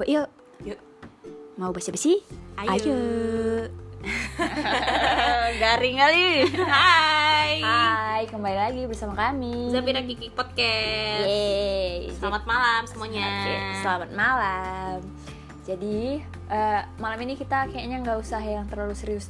Coba yuk. Yuk. Mau basa-basi? Ayo. Garing kali. Hai. Hai, kembali lagi bersama kami. Zabira Kiki Podcast. Yeay. Selamat malam semuanya. Oke, selamat malam. Jadi eh, malam ini kita kayaknya nggak usah yang terlalu serius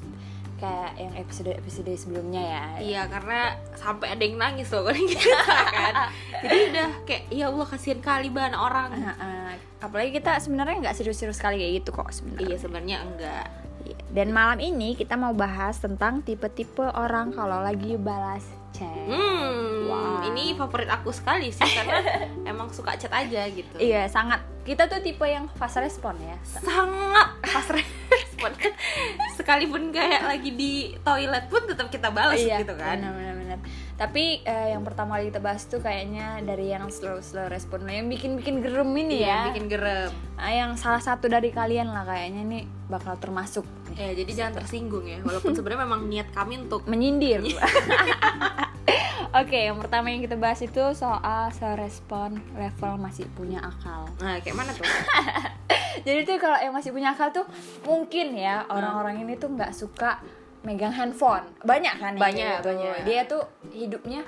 kayak yang episode-episode sebelumnya ya. Iya karena sampai ada yang nangis loh kan kita kan. Jadi udah kayak ya Allah kasihan kali bahan orang. Eh, eh, apalagi kita sebenarnya nggak serius-serius kali kayak gitu kok sebenarnya. Iya sebenarnya enggak. Iya. Dan malam ini kita mau bahas tentang tipe-tipe orang kalau lagi balas chat. Hmm, Wow. ini favorit aku sekali sih karena emang suka chat aja gitu. Iya, sangat. Kita tuh tipe yang fast respon ya. Sangat pas respon. Sekalipun kayak lagi di toilet pun tetap kita balas iya, gitu kan. Benar-benar. Tapi eh, yang pertama kali kita bahas tuh kayaknya dari yang slow slow respon yang bikin-bikin gerem ini Iya, ya. bikin gerem. Ah, yang salah satu dari kalian lah kayaknya nih bakal termasuk Ya, jadi jangan tersinggung ya. Walaupun sebenarnya memang niat kami untuk menyindir. Oke, yang pertama yang kita bahas itu soal respon level masih punya akal. Nah, kayak mana tuh? Jadi tuh kalau yang masih punya akal tuh mungkin ya orang-orang ini tuh nggak suka megang handphone. Banyak kan Banyak, kayak gitu. banyak. Dia tuh hidupnya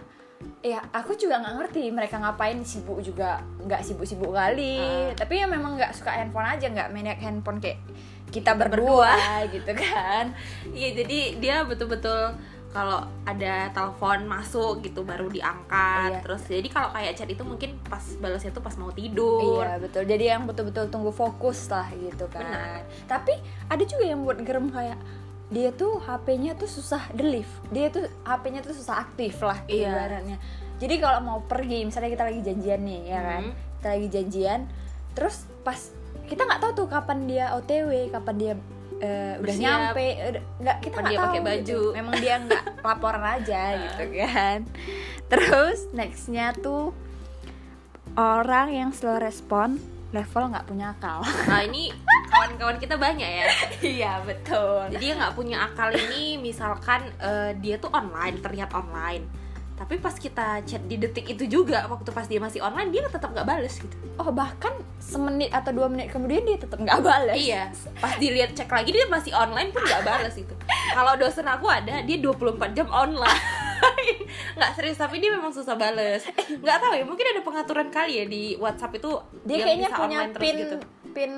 ya aku juga nggak ngerti mereka ngapain sibuk juga nggak sibuk-sibuk kali Ah. tapi ya memang nggak suka handphone aja nggak main handphone kayak kita berdua, gitu kan Iya, jadi dia betul-betul kalau ada telepon masuk gitu baru diangkat. Iya. Terus jadi kalau kayak chat itu mungkin pas balasnya tuh pas mau tidur. Iya betul. Jadi yang betul-betul tunggu fokus lah gitu kan. Benar. Tapi ada juga yang buat gerem kayak dia tuh HP-nya tuh susah delete. Dia tuh HP-nya tuh susah aktif lah Iya. ibaratnya. Jadi kalau mau pergi, misalnya kita lagi janjian nih, ya kan? Hmm. Kita lagi janjian, terus pas kita nggak tahu tuh kapan dia OTW, kapan dia eh, udah Bersiap. nyampe, udah- nggak kita nggak tahu. pakai gitu. baju. Memang dia nggak laporan aja gitu kan. Terus nextnya tuh orang yang slow respon level nggak punya akal Nah, ini kawan-kawan kita banyak ya. iya betul Jadi yang nggak punya akal ini misalkan eh, dia tuh online, terlihat online. Tapi pas kita chat di detik itu juga waktu pas dia masih online dia tetap nggak bales gitu. oh bahkan semenit atau dua menit kemudian dia tetap nggak balas Iya, pas dilihat cek lagi dia masih online pun nggak balas itu. Kalau dosen aku ada, dia 24 jam online. nggak serius tapi dia memang susah bales. Nggak tahu ya, mungkin ada pengaturan kali ya di WhatsApp itu dia yang kayaknya bisa punya online terus pin gitu. pin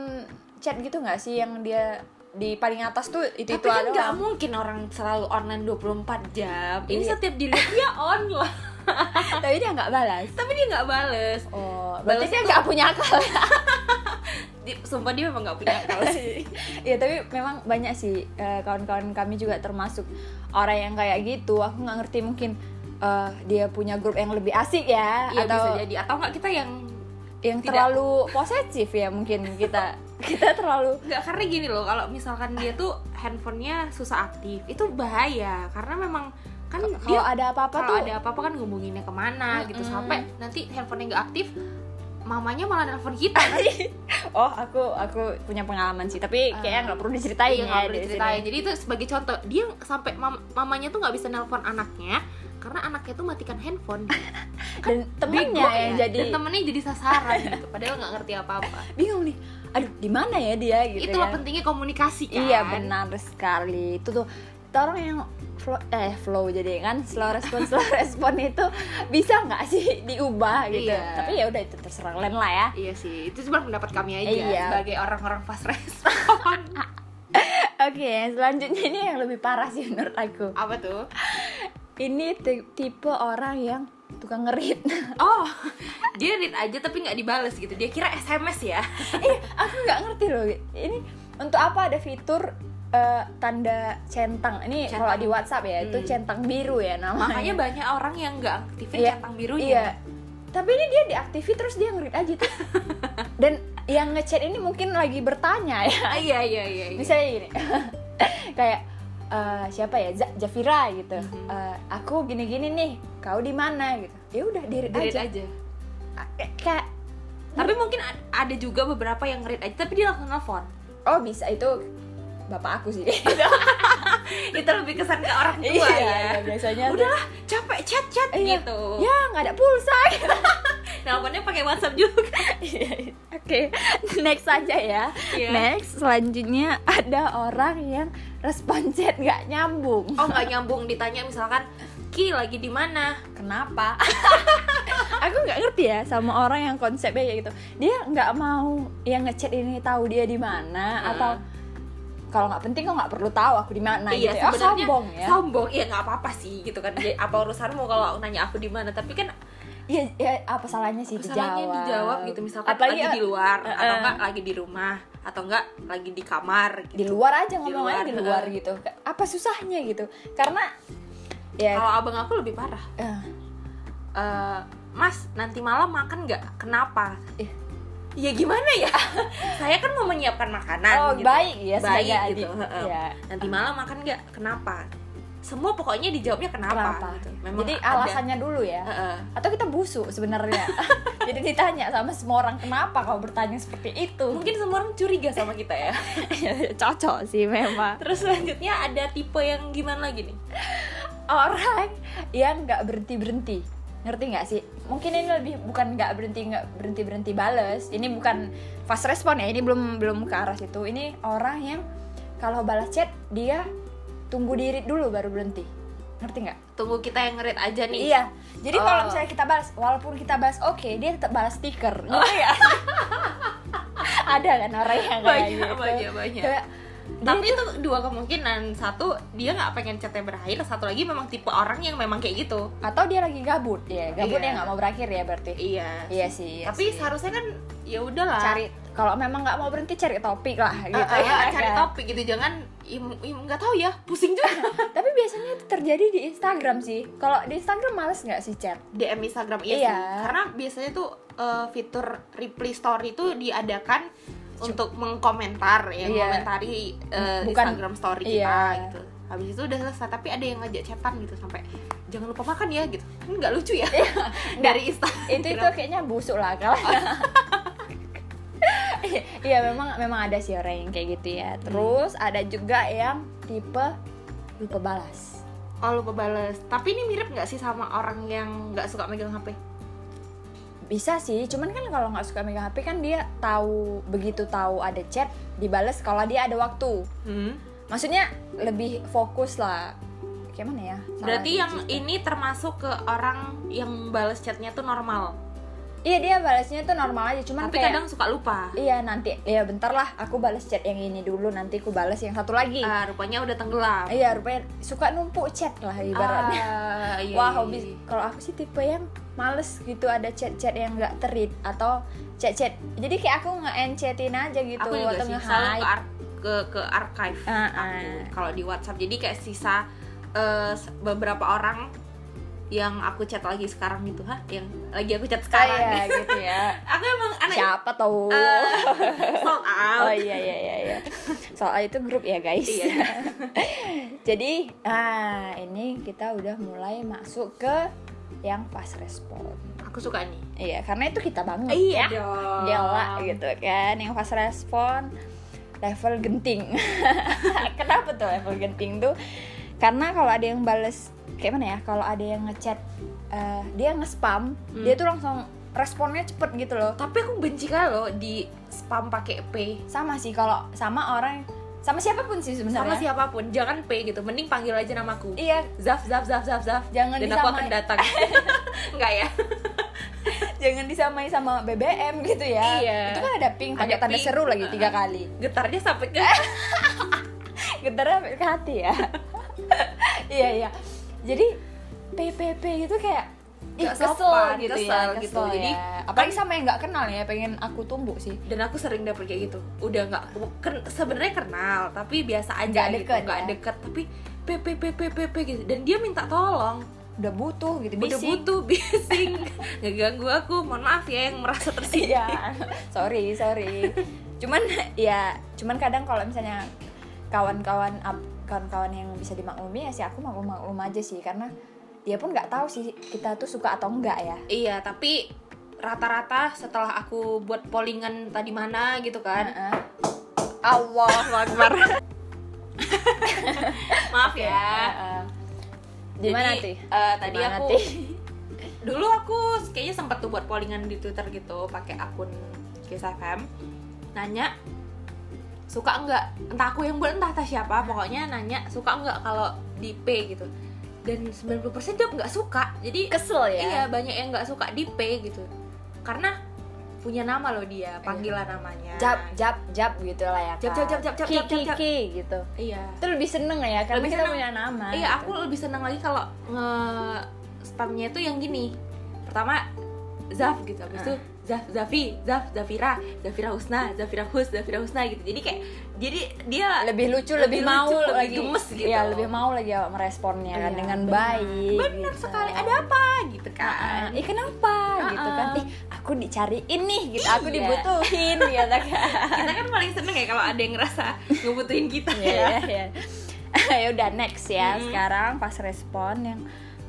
chat gitu nggak sih yang dia di paling atas tuh itu Tapi itu kan nggak mungkin orang selalu online 24 jam. Ini Iya. setiap dilihat dia online. tapi dia nggak balas tapi dia nggak bales. oh berarti Balas dia nggak punya akal Di- sumpah dia memang nggak punya akal sih. Iya tapi memang banyak sih eh, kawan-kawan kami juga termasuk orang yang kayak gitu. Aku nggak ngerti mungkin eh, dia punya grup yang lebih asik ya Iya atau bisa jadi atau nggak kita yang yang tidak- terlalu posesif ya mungkin kita kita terlalu nggak karena gini loh kalau misalkan dia tuh handphonenya susah aktif itu bahaya karena memang kan kalau ada apa-apa tuh ada apa-apa kan ngubunginnya ke mana gitu Mm-mm. sampai nanti handphonenya nggak aktif mamanya malah nelfon kita kan oh aku aku punya pengalaman sih tapi kayaknya nggak perlu diceritain Iya, ya nggak perlu diceritain. jadi itu sebagai contoh dia sampai mam- mamanya tuh nggak bisa nelpon anaknya karena anaknya tuh matikan handphone dan temennya yang ya. jadi dan temennya jadi sasaran gitu padahal nggak ngerti apa-apa bingung nih aduh di mana ya dia gitu itulah kan. pentingnya komunikasi kan Iya benar sekali. Itu tuh kita orang yang flow, eh flow jadi kan slow respon slow respon itu bisa nggak sih diubah gitu. Iya. Tapi ya udah itu terserah kalian lah ya. Iya sih, itu cuma pendapat kami aja Iya. sebagai orang-orang fast respon. Oke, selanjutnya ini yang lebih parah sih menurut aku. Apa tuh? Ini ti- tipe orang yang tukang ngerit. Oh, dia read aja tapi nggak dibales gitu. Dia kira SMS ya. eh, aku nggak ngerti loh. Ini untuk apa ada fitur eh, tanda centang? Ini Centang. kalau di WhatsApp ya, itu Hmm. centang biru ya namanya. Makanya banyak orang yang nggak aktifin Iya, centang birunya. Iya. Tapi ini dia diaktifin terus dia ngerit aja tuh. Dan yang ngechat ini mungkin lagi bertanya ya. Ah, iya iya iya. iya. Misalnya gini. kayak eh, siapa ya? Z- Jafira gitu. Mhm. Eh, aku gini-gini nih. Kau di mana gitu. Ya udah Di-read aja. aja. Ah, eh, Kayak Tapi mungkin ada juga beberapa yang read aja tapi dia langsung nelfon. oh bisa itu bapak aku sih. Itu lebih kesan ke orang tua Iya, ya. biasanya tuh- Udahlah, capek chat-chat Iya. gitu. ya nggak ada pulsa. Nelponnya pakai WhatsApp juga. Oke, next aja ya. Iya. Next, selanjutnya ada orang yang respon chat nggak nyambung. Oh nggak nyambung ditanya misalkan Ki lagi di mana? Kenapa? Aku nggak ngerti ya sama orang yang konsepnya kayak gitu. Dia nggak mau yang ngechat ini tahu dia di mana Hmm. atau kalau nggak penting kok nggak perlu tahu aku di mana Iya gitu. ya. Oh, sombong ya. Sombong ya nggak apa-apa sih gitu kan. Ya, apa urusanmu kalau nanya aku di mana? Tapi kan Iya, ya, apa salahnya sih Masalahnya dijawab? dijawab gitu misalkan Apalagi lagi di luar eh, atau eh. enggak lagi di rumah atau enggak lagi di kamar gitu. di luar aja Di ngomongnya luar, di luar eh. gitu. Apa susahnya gitu? Karena ya Kalau abang aku lebih parah. eh, Eh, mas nanti malam makan nggak? Kenapa? Eh. Ya gimana ya? Saya kan mau menyiapkan makanan. oh gitu. baik ya Baik gitu. Ya. Nanti malam makan nggak? Kenapa? Semua pokoknya dijawabnya kenapa. Kenapa? Gitu. Memang Jadi ada. alasannya dulu ya. Heeh. Atau kita busuk sebenarnya. Jadi ditanya sama semua orang kenapa kau bertanya seperti itu. Mungkin semua orang curiga sama kita ya. cocok sih memang. Terus selanjutnya ada tipe yang gimana lagi nih? Orang yang nggak berhenti berhenti. Ngerti nggak sih? Mungkin ini lebih bukan nggak berhenti nggak berhenti berhenti bales. Ini bukan fast respon ya. Ini belum belum ke arah situ. Ini orang yang kalau balas chat dia tunggu diri dulu baru berhenti. Ngerti nggak? Tunggu kita yang ngerit aja nih. Iya. Jadi Oh. kalau misalnya kita balas, walaupun kita balas oke, dia tetap balas stiker. Ngerti nggak? Ada kan orang yang kayak Banyak, gitu. banyak, banyak. Tapi itu dua kemungkinan. Satu, dia nggak pengen chatnya berakhir. Satu lagi memang tipe orang yang memang kayak gitu. atau dia lagi gabut ya, gabut Iya. ya nggak mau berakhir ya berarti. Iya. Iya sih. Iya Tapi sih. seharusnya kan ya udahlah. cari kalau memang nggak mau berhenti cari topik lah Eh, gitu eh, ya. cari kan? topik gitu. Jangan nggak tahu ya. Pusing juga. Tapi biasanya itu terjadi di Instagram sih. Kalau di Instagram males nggak sih chat? DM Instagram iya, Iya. sih. Karena biasanya tuh eh, fitur reply story itu diadakan untuk mengkomentar ya, Iya. mengomentari eh, Bukan- Instagram story kita iya. gitu. Habis itu udah selesai, tapi ada yang ngajak chatan gitu sampai jangan lupa makan ya gitu. Kan nggak lucu ya? Dari Instagram. Itu itu kayaknya busuk lah kalau. Iya memang memang ada sih orang yang kayak gitu ya. Terus ada juga yang tipe lupa balas. Oh lupa bales. Tapi ini mirip nggak sih sama orang yang nggak suka megang HP? Bisa sih, cuman kan kalau nggak suka megang HP kan dia tahu begitu tahu ada chat dibales kalau dia ada waktu. Hmm. Maksudnya lebih fokus lah. Kayak mana ya? Berarti Salah yang dikit. ini termasuk ke orang yang bales chatnya tuh normal. Iya dia balasnya tuh normal aja, cuman Tapi kayak kadang suka lupa. Iya nanti, ya bentar lah aku balas chat yang ini dulu nanti aku balas yang satu lagi. Ah, rupanya udah tenggelam. Iya rupanya suka numpuk chat lah ibaratnya. Ah, iya, Wah iya, hobi iya. kalau aku sih tipe yang males gitu ada chat-chat yang nggak terit atau chat-chat. Jadi kayak aku nge-chatin aja gitu aku juga atau sih selalu ke, ar- ke ke archive aku ah. kalau di WhatsApp jadi kayak sisa eh, s- beberapa orang yang aku chat lagi sekarang gitu ha yang lagi aku chat Ah, sekarang iya gitu ya. aku emang anak Siapa tahu? eh, sold out Oh iya iya iya iya. Soal itu grup ya guys. Iya. Jadi, ah ini kita udah mulai masuk ke yang fast respon. aku suka nih Iya, karena itu kita banget iya ya. Gila gitu kan. Yang fast respon level genting. Kenapa tuh level genting tuh? Karena kalau ada yang bales kayak mana ya? Kalau ada yang ngechat eh, dia nge-spam, Hmm. dia tuh langsung responnya cepet gitu loh. tapi aku benci kalau di spam pakai P Sama sih kalau sama orang sama siapa pun sih sebenarnya. sama siapa pun jangan P gitu mending panggil aja namaku Iya, Zaf Zaf Zaf Zaf Zaf Jangan dan aku akan datang enggak ya jangan disamai sama BBM gitu ya. Iya. Itu kan ada ping pakai tanda seru lagi tiga kali. getarnya sampai ke Getarnya sampai ke hati ya. iya iya. Jadi PPP itu kayak ih, Gak kesel sopan, gitu kesel ya, gitu. kesel Jadi, ya. apalagi sama yang nggak kenal ya, pengen aku tumbuk sih. dan aku sering dapet kayak gitu udah nggak ken- sebenarnya kenal tapi biasa aja Nggak gitu deket nggak ya? deket tapi pp gitu dan dia minta tolong Udah butuh gitu, udah bising. butuh bising ngeganggu aku mohon maaf ya yang merasa tersindir Iya, sorry sorry. Cuman ya, cuman kadang kalau misalnya kawan-kawan kawan-kawan yang bisa dimaklumi ya sih aku maklum maklum aja sih karena dia pun nggak tahu sih kita tuh suka atau enggak ya. iya tapi rata-rata setelah aku buat pollingan tadi mana gitu kan. Heeh. Allah Akbar. maaf ya. Jadi, tuh? eh, tadi Gimana, aku dulu aku kayaknya sempat tuh buat pollingan di Twitter gitu pakai akun Kiss FM nanya suka enggak entah aku yang buat entah entah siapa. Pokoknya nanya suka enggak kalau di P? gitu dan 90% jawab nggak suka jadi kesel ya iya banyak yang nggak suka di P gitu karena punya nama loh dia panggilan namanya jap jap jap gitu lah ya kan. jap, jap, jap, jap, jap, ki, jap. ki, gitu iya itu lebih seneng ya karena Lebih kita seneng. punya nama iya gitu. aku lebih seneng lagi kalau nge spamnya itu yang gini pertama Zaf gitu habis Ah. itu Zaf Zafi Zaf Zafira Zafira Husna Zafira Hus Zafira Husna gitu jadi kayak jadi dia lebih lucu Lebih lebih, mau lucu, lebih lagi gemes gitu. Iya, lebih mau lagi ya meresponnya kan Iya, dengan benar. baik benar gitu. sekali ada apa gitu kan Ah, ih kenapa gitu kan Ah. ih aku dicariin nih gitu aku Iya. dibutuhin gitu kan kita kan paling seneng ya kalau ada yang ngerasa ngebutuhin kita Iya, ya iya, iya. ya udah next ya Hmm. sekarang pas respon yang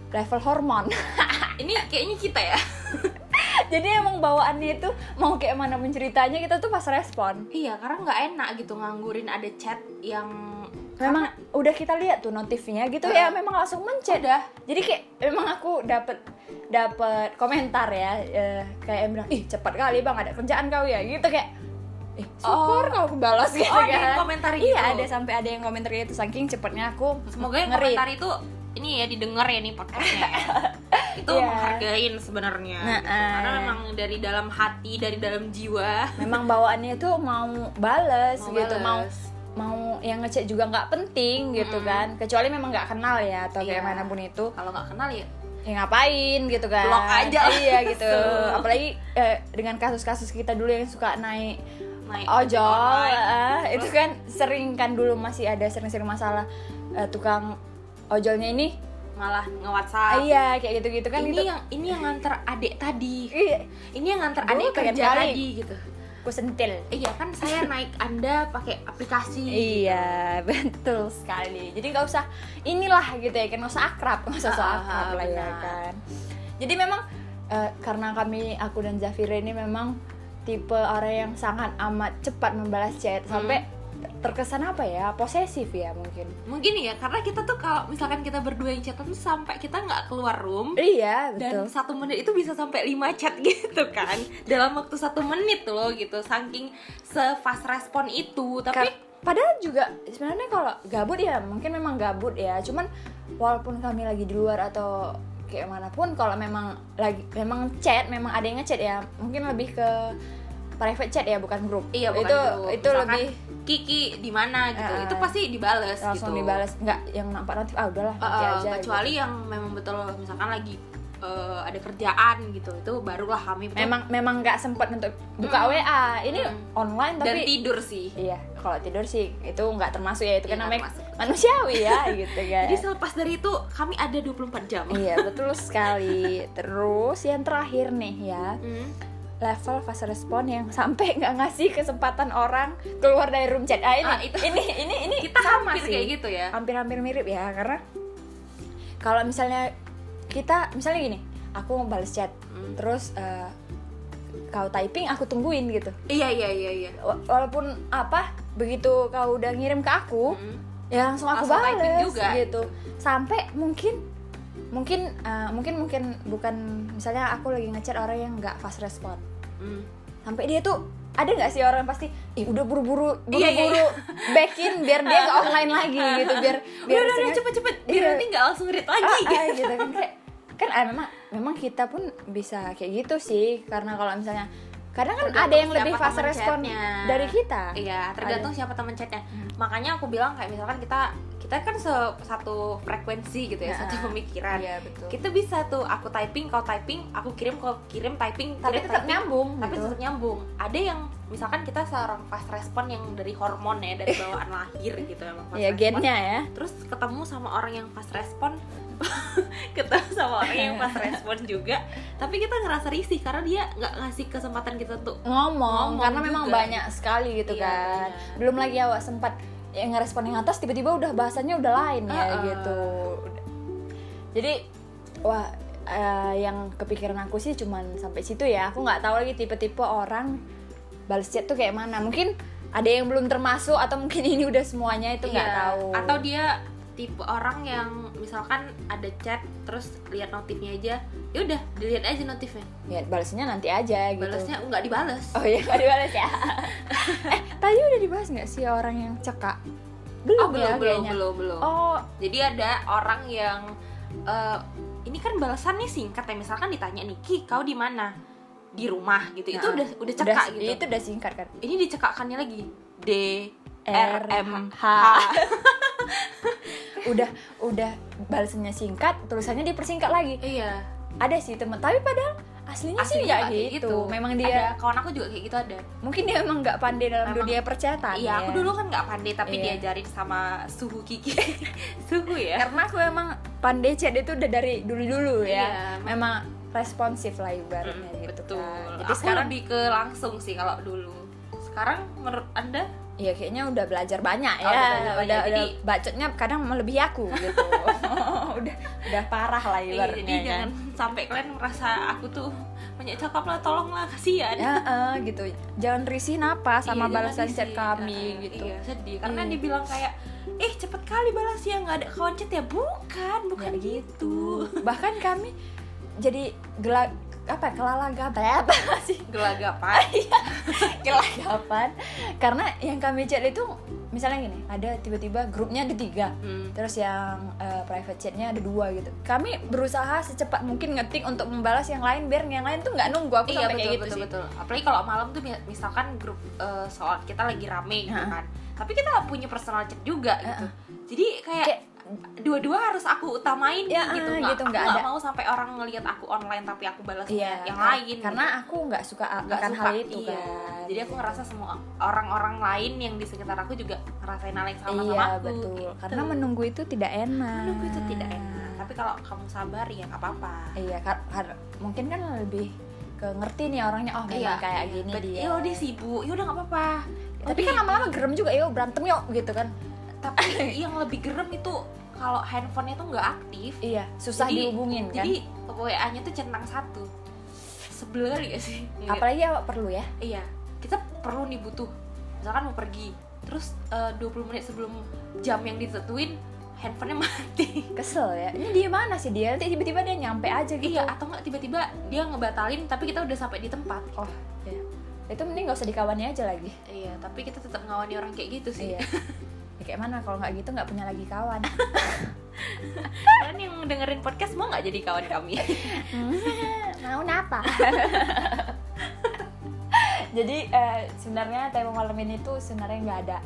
level hormon ini kayaknya kita ya jadi emang bawaannya itu mau kayak mana pun ceritanya kita tuh pas respon iya karena nggak enak gitu nganggurin ada chat yang memang udah kita lihat tuh notifnya gitu ya memang langsung mencet udah jadi kayak memang aku dapat dapat komentar ya eh, kayak yang bilang ih cepat kali bang ada kerjaan kau ya gitu kayak ih syukur Oh. kau aku balas gitu Oh, ada kan yang komentar iya gitu? ada sampai ada yang komentar gitu saking cepatnya aku semoga yang ngeri. komentar itu ini ya didengar ya nih podcastnya ya. itu Iya. menghargain sebenarnya Nah, gitu. karena eh. memang dari dalam hati dari dalam jiwa memang bawaannya tuh mau bales Mau gitu mau bales. mau yang ngecek juga nggak penting gitu kan kecuali memang nggak kenal ya atau kayak Iya. mana pun itu kalau nggak kenal ya ya ngapain gitu kan Blok aja iya gitu Langsung. apalagi eh, dengan kasus-kasus kita dulu yang suka naik naik ojol online. eh, itu kan sering kan dulu masih ada sering-sering masalah eh, tukang ojolnya ini malah ah, nge-whatsapp iya kayak gitu-gitu kan ini gitu yang ini yang nganter adik tadi iya ini yang nganter adik kerja kali. tadi gitu aku sentil iya kan saya naik anda pakai aplikasi Iya betul sekali. Jadi nggak usah inilah gitu ya, kan nggak usah akrab, nggak usah Ah, akrab lah ya kan. Jadi memang eh, karena kami aku dan Zafira ini memang tipe orang yang sangat amat cepat membalas chat Hmm. sampai terkesan apa ya posesif ya mungkin. mungkin ya karena kita tuh kalau misalkan kita berdua yang chatan tuh sampai kita nggak keluar room Iya dan betul. satu menit itu bisa sampai 5 chat gitu kan dalam waktu satu menit loh gitu saking se-fast respon itu tapi Kar- padahal juga sebenarnya kalau gabut ya mungkin memang gabut ya. Cuman walaupun kami lagi di luar atau kayak mana pun kalau memang lagi memang chat memang ada yang ngechat ya mungkin lebih ke private chat ya bukan grup iya bukan itu grup. itu Misalkan, lebih Kiki di mana gitu. Ah, itu pasti dibales langsung gitu. dibales. Nggak yang nampak notif ah udahlah Uh, uh, aja kecuali gitu. yang memang betul misalkan lagi uh, ada kerjaan gitu. Itu barulah kami betul. Memang memang nggak sempat untuk buka Mm. WA ini Mm. online dan tapi tidur sih. Iya kalau tidur sih itu nggak termasuk ya. Itu kan Iya, nggak namanya manusiawi ya gitu kan. Jadi selepas dari itu kami ada 24 jam. Iya betul sekali. Terus yang terakhir nih ya. Hmm. Level fase respon yang sampai nggak ngasih kesempatan orang keluar dari room chat. Ah ini Ah, itu. ini ini ini kita sama hampir sih. kayak gitu ya. Hampir-hampir mirip ya karena kalau misalnya kita misalnya gini aku balas chat Hmm. terus eh, kau typing aku tungguin gitu. Iya iya iya iya. Wa- walaupun apa begitu kau udah ngirim ke aku Hmm. ya langsung aku balas juga, gitu. Sampai mungkin mungkin eh, mungkin mungkin bukan misalnya aku lagi ngechat orang yang nggak fast respon Hmm. sampai dia tuh ada nggak sih orang yang pasti ih udah buru-buru Iya, iya, buru-buru backin biar dia nggak online lagi gitu biar biar udah udah, udah istilahnya- cepet cepet biar Iya. nanti nggak langsung read lagi Ah, ah, gitu kan kayak kan ah, memang memang kita pun bisa kayak gitu sih karena kalau misalnya kadang kan Tergantung ada yang lebih fast teman respon chatnya. dari kita Iya, tergantung siapa teman chatnya. Hmm. Makanya aku bilang kayak misalkan kita kita kan se- satu frekuensi gitu ya, Nah, satu pemikiran. iya betul Kita bisa tuh aku typing, kau typing, aku kirim, kau kirim typing, tapi kirim, tetap typing, nyambung Tapi gitu. tetap nyambung. Ada yang misalkan kita seorang fast respon yang dari hormon ya, dari bawaan lahir gitu emang fast ya respon. gennya ya Terus ketemu sama orang yang fast respon ketemu sama orang yang fast respon juga tapi kita ngerasa risih karena dia nggak ngasih kesempatan kita tuh ngomong, Ngomong karena memang juga. banyak sekali gitu Iya, kan banyak. belum lagi awak sempat yang ngerespon yang atas tiba-tiba udah bahasanya udah lain ya Uh-uh. gitu. Jadi wah eh, yang kepikiran aku sih cuman sampai situ ya. Aku nggak tahu lagi tipe-tipe orang balas chat tuh kayak mana. Mungkin ada yang belum termasuk atau mungkin ini udah semuanya itu nggak Iya, tahu. Atau dia tipe orang yang misalkan ada chat terus lihat notifnya aja ya udah dilihat aja notifnya. Ya balasnya nanti aja gitu. Balasnya nggak dibales. Oh iya nggak dibalas ya? Eh tadi udah dibahas nggak sih orang yang cekak? Belum oh, belum ya belum kayaknya. belum belum. Oh. Jadi ada orang yang eh, ini kan balasannya singkat ya misalkan ditanya nih Ki kau di mana? Di rumah gitu. Itu Nah, udah udah cekak udah, gitu. itu udah singkat kan? Ini dicekakkannya lagi. D R, R M H. Udah udah balasannya singkat tulisannya dipersingkat lagi. Iya. Ada sih temen tapi padahal aslinya, sih Aslinya nggak kayak gitu. memang dia ada, kawan aku juga kayak gitu ada. Mungkin dia emang nggak pandai dalam Memang- dunia percetakan iya aku ya. dulu kan nggak pandai tapi Iya. diajarin sama suhu Kiki suhu ya. Karena aku emang pandai chat itu udah dari dulu dulu ya. Iya, memang responsif lah ibaratnya Mm, gitu betul. Kan. jadi aku sekarang lebih ke langsung sih kalau dulu. Sekarang menurut anda ya kayaknya udah belajar banyak Oh, ya. udah belajar banyak. udah, udah Jadi- bacotnya kadang melebihi aku gitu. Udah udah parah lah Iya, ibaratnya jadi kan. jangan sampai kalian merasa aku tuh banyak cakap lah tolonglah kasihan. Ya eh, gitu. Jangan risih napa sama Iya, balasan chat kami Eh, gitu. iya, sedih. Karena Iya. dibilang kayak eh cepet kali balas ya nggak ada kawan chat ya bukan bukan Nggak gitu. bahkan kami jadi gelak apa? Kelalagapan apa sih? Gelagapan gelagapan karena yang kami chat itu misalnya gini ada tiba-tiba grupnya ada tiga. Hmm. terus yang eh, private chatnya ada dua gitu. Kami berusaha secepat mungkin ngetik untuk membalas yang lain biar yang lain tuh nggak nunggu. Aku iya sampai betul kayak gitu betul sih. betul. Apalagi kalau malam tuh mi- misalkan grup eh, soal kita lagi rame gitu kan. Tapi kita punya personal chat juga gitu. Jadi kayak, Kayak- dua-dua harus aku utamain Ya, gitu eh, nggak gitu, aku nggak ada. mau sampai orang ngelihat aku online tapi aku balasnya iya yang lain karena gitu. aku nggak suka nggak akan suka hal itu iya. kan jadi aku ngerasa semua orang-orang lain yang di sekitar aku juga ngerasain hal yang sama sama iya aku betul gitu. karena menunggu itu tidak enak menunggu itu tidak enak tapi kalau kamu sabar ya nggak apa-apa iya kar- kar- mungkin kan lebih ke ngerti nih orangnya oh memang Iya, kayak iya. gini Bet- dia iya, dia sibuk ya udah nggak apa-apa tapi kan lama-lama gerem juga yuk berantem yuk gitu kan tapi yang lebih gerem itu kalau handphonenya tuh nggak aktif iya susah Jadi- dihubungin kan? jadi wa nya tuh centang satu. Sebel kali gak sih? Iya. apalagi awak perlu ya? Iya kita perlu nih butuh. Misalkan mau pergi terus eh, 20 menit sebelum jam yang ditentuin handphonenya mati. Kesel ya? Ini dia mana sih dia? Nanti tiba-tiba dia nyampe aja gitu. Iya atau nggak tiba-tiba dia ngebatalin tapi kita udah sampai di tempat. Oh iya. Itu mending gak usah dikawani aja lagi. Iya tapi kita tetap ngawani orang kayak gitu sih. Iya ya, kayak mana? Kalau nggak gitu nggak punya lagi kawan. Kalian yang dengerin podcast mau nggak jadi kawan kami? Mau napa? Jadi eh, sebenarnya tema malam ini tuh sebenarnya nggak ada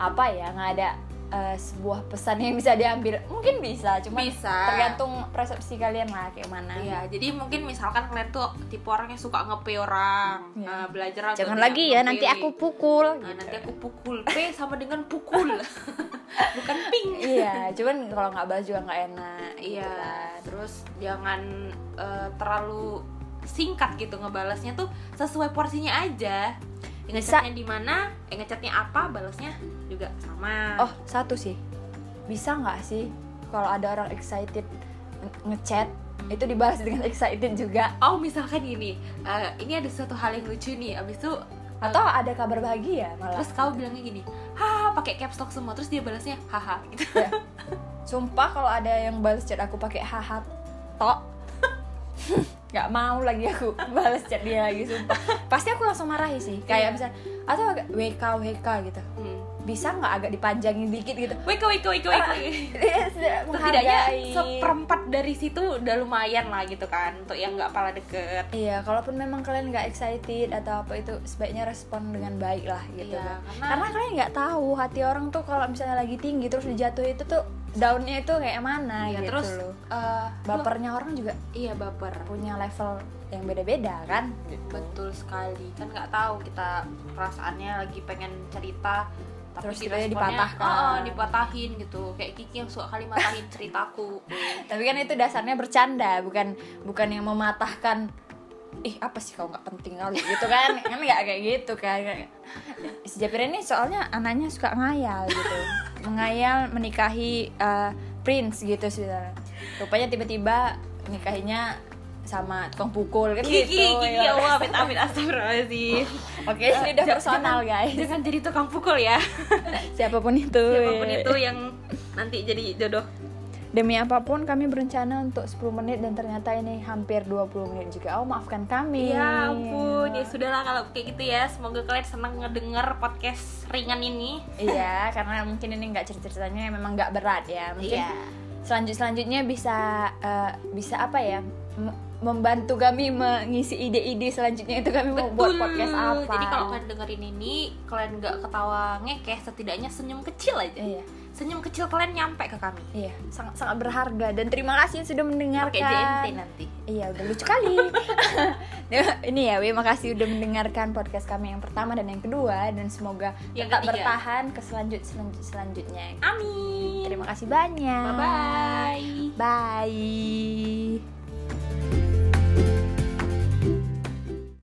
apa ya nggak ada eh, sebuah pesan yang bisa diambil mungkin bisa cuma Bisa. tergantung persepsi kalian lah kayak mana Iya, jadi mungkin misalkan kalian tuh tipe orang yang suka ngepe orang, Iya. Nah, belajar jangan lagi ya ngepe. nanti aku pukul Nah, gitu. nanti aku pukul P sama dengan pukul, bukan ping. iya cuman kalau nggak balas juga nggak enak gitu Iya, kan. terus jangan eh, terlalu singkat gitu ngebalasnya tuh sesuai porsinya aja. Ngechatnya di mana, yang ngechatnya apa, balasnya juga sama. oh satu sih. Bisa nggak sih kalau ada orang excited nge- ngechat itu dibalas dengan excited juga? Oh, misalkan gini, eh, ini ada suatu hal yang lucu nih, abis itu eh, atau ada kabar bahagia malah. terus kau bilangnya gini haha pakai caps lock semua terus dia balasnya haha gitu. Ya. Sumpah kalau ada yang balas chat aku pakai haha tok nggak mau lagi aku balas chat dia lagi sumpah pasti aku langsung marahi sih kayak Iya. misal atau agak WK WK gitu hmm. bisa nggak agak dipanjangin dikit gitu wiko wiko Dia sudah setidaknya seperempat dari situ udah lumayan lah gitu kan untuk yang nggak pala deket Iya, kalaupun memang kalian nggak excited atau apa itu sebaiknya respon dengan baik lah gitu. Iya, kan. karena- karena kalian nggak tahu hati orang tuh kalau misalnya lagi tinggi terus dijatuh itu tuh daunnya itu kayak mana ya, gitu terus loh. eh, Bapernya orang juga iya baper. punya level yang beda-beda kan? Betul sekali. Kan nggak tahu kita perasaannya lagi pengen cerita tapi Terus kita dipatahkan. "Oh, oh, dipatahin gitu. Kayak Kiki yang suka kali matahin ceritaku. Tapi kan itu dasarnya bercanda bukan bukan yang mematahkan ih apa sih kau nggak penting kali? Gitu kan? Kan nggak kayak gitu kan? Si Japir ini soalnya anaknya suka ngayal gitu mengayal menikahi eh, prince gitu sebenarnya. Rupanya tiba-tiba nikahinya sama tukang pukul kan Kiki, gitu Kiki, ya. ya Allah, amit amit astagfirullahaladzim. Oke ini udah personal jangan- guys. Jangan jadi tukang pukul ya. Siapa pun itu Siapa pun itu yang nanti jadi jodoh Demi apa pun kami berencana untuk 10 menit dan ternyata ini hampir 20 menit juga. Oh, maafkan kami. Ya ampun, ya sudahlah kalau kayak gitu ya. Semoga kalian senang ngedenger podcast ringan ini. Iya, karena mungkin ini nggak cerita-ceritanya memang nggak berat ya. Mungkin Iya. selanjut selanjutnya bisa eh, bisa apa ya? membantu kami mengisi ide-ide selanjutnya itu kami mau buat podcast apa. Jadi kalau kalian dengerin ini, kalian nggak ketawa ngekeh, setidaknya senyum kecil aja. iya, Senyum kecil kalian nyampe ke kami. iya, sangat sangat berharga dan terima kasih sudah Pakai mendengarkan. JNT nanti. Iya udah lucu kali Ini ya Wi makasih udah mendengarkan podcast kami yang pertama dan yang kedua Dan semoga Yang tetap ketiga. bertahan ke selanjut, selanjut selanjutnya Amin. Terima kasih banyak Bye bye. Bye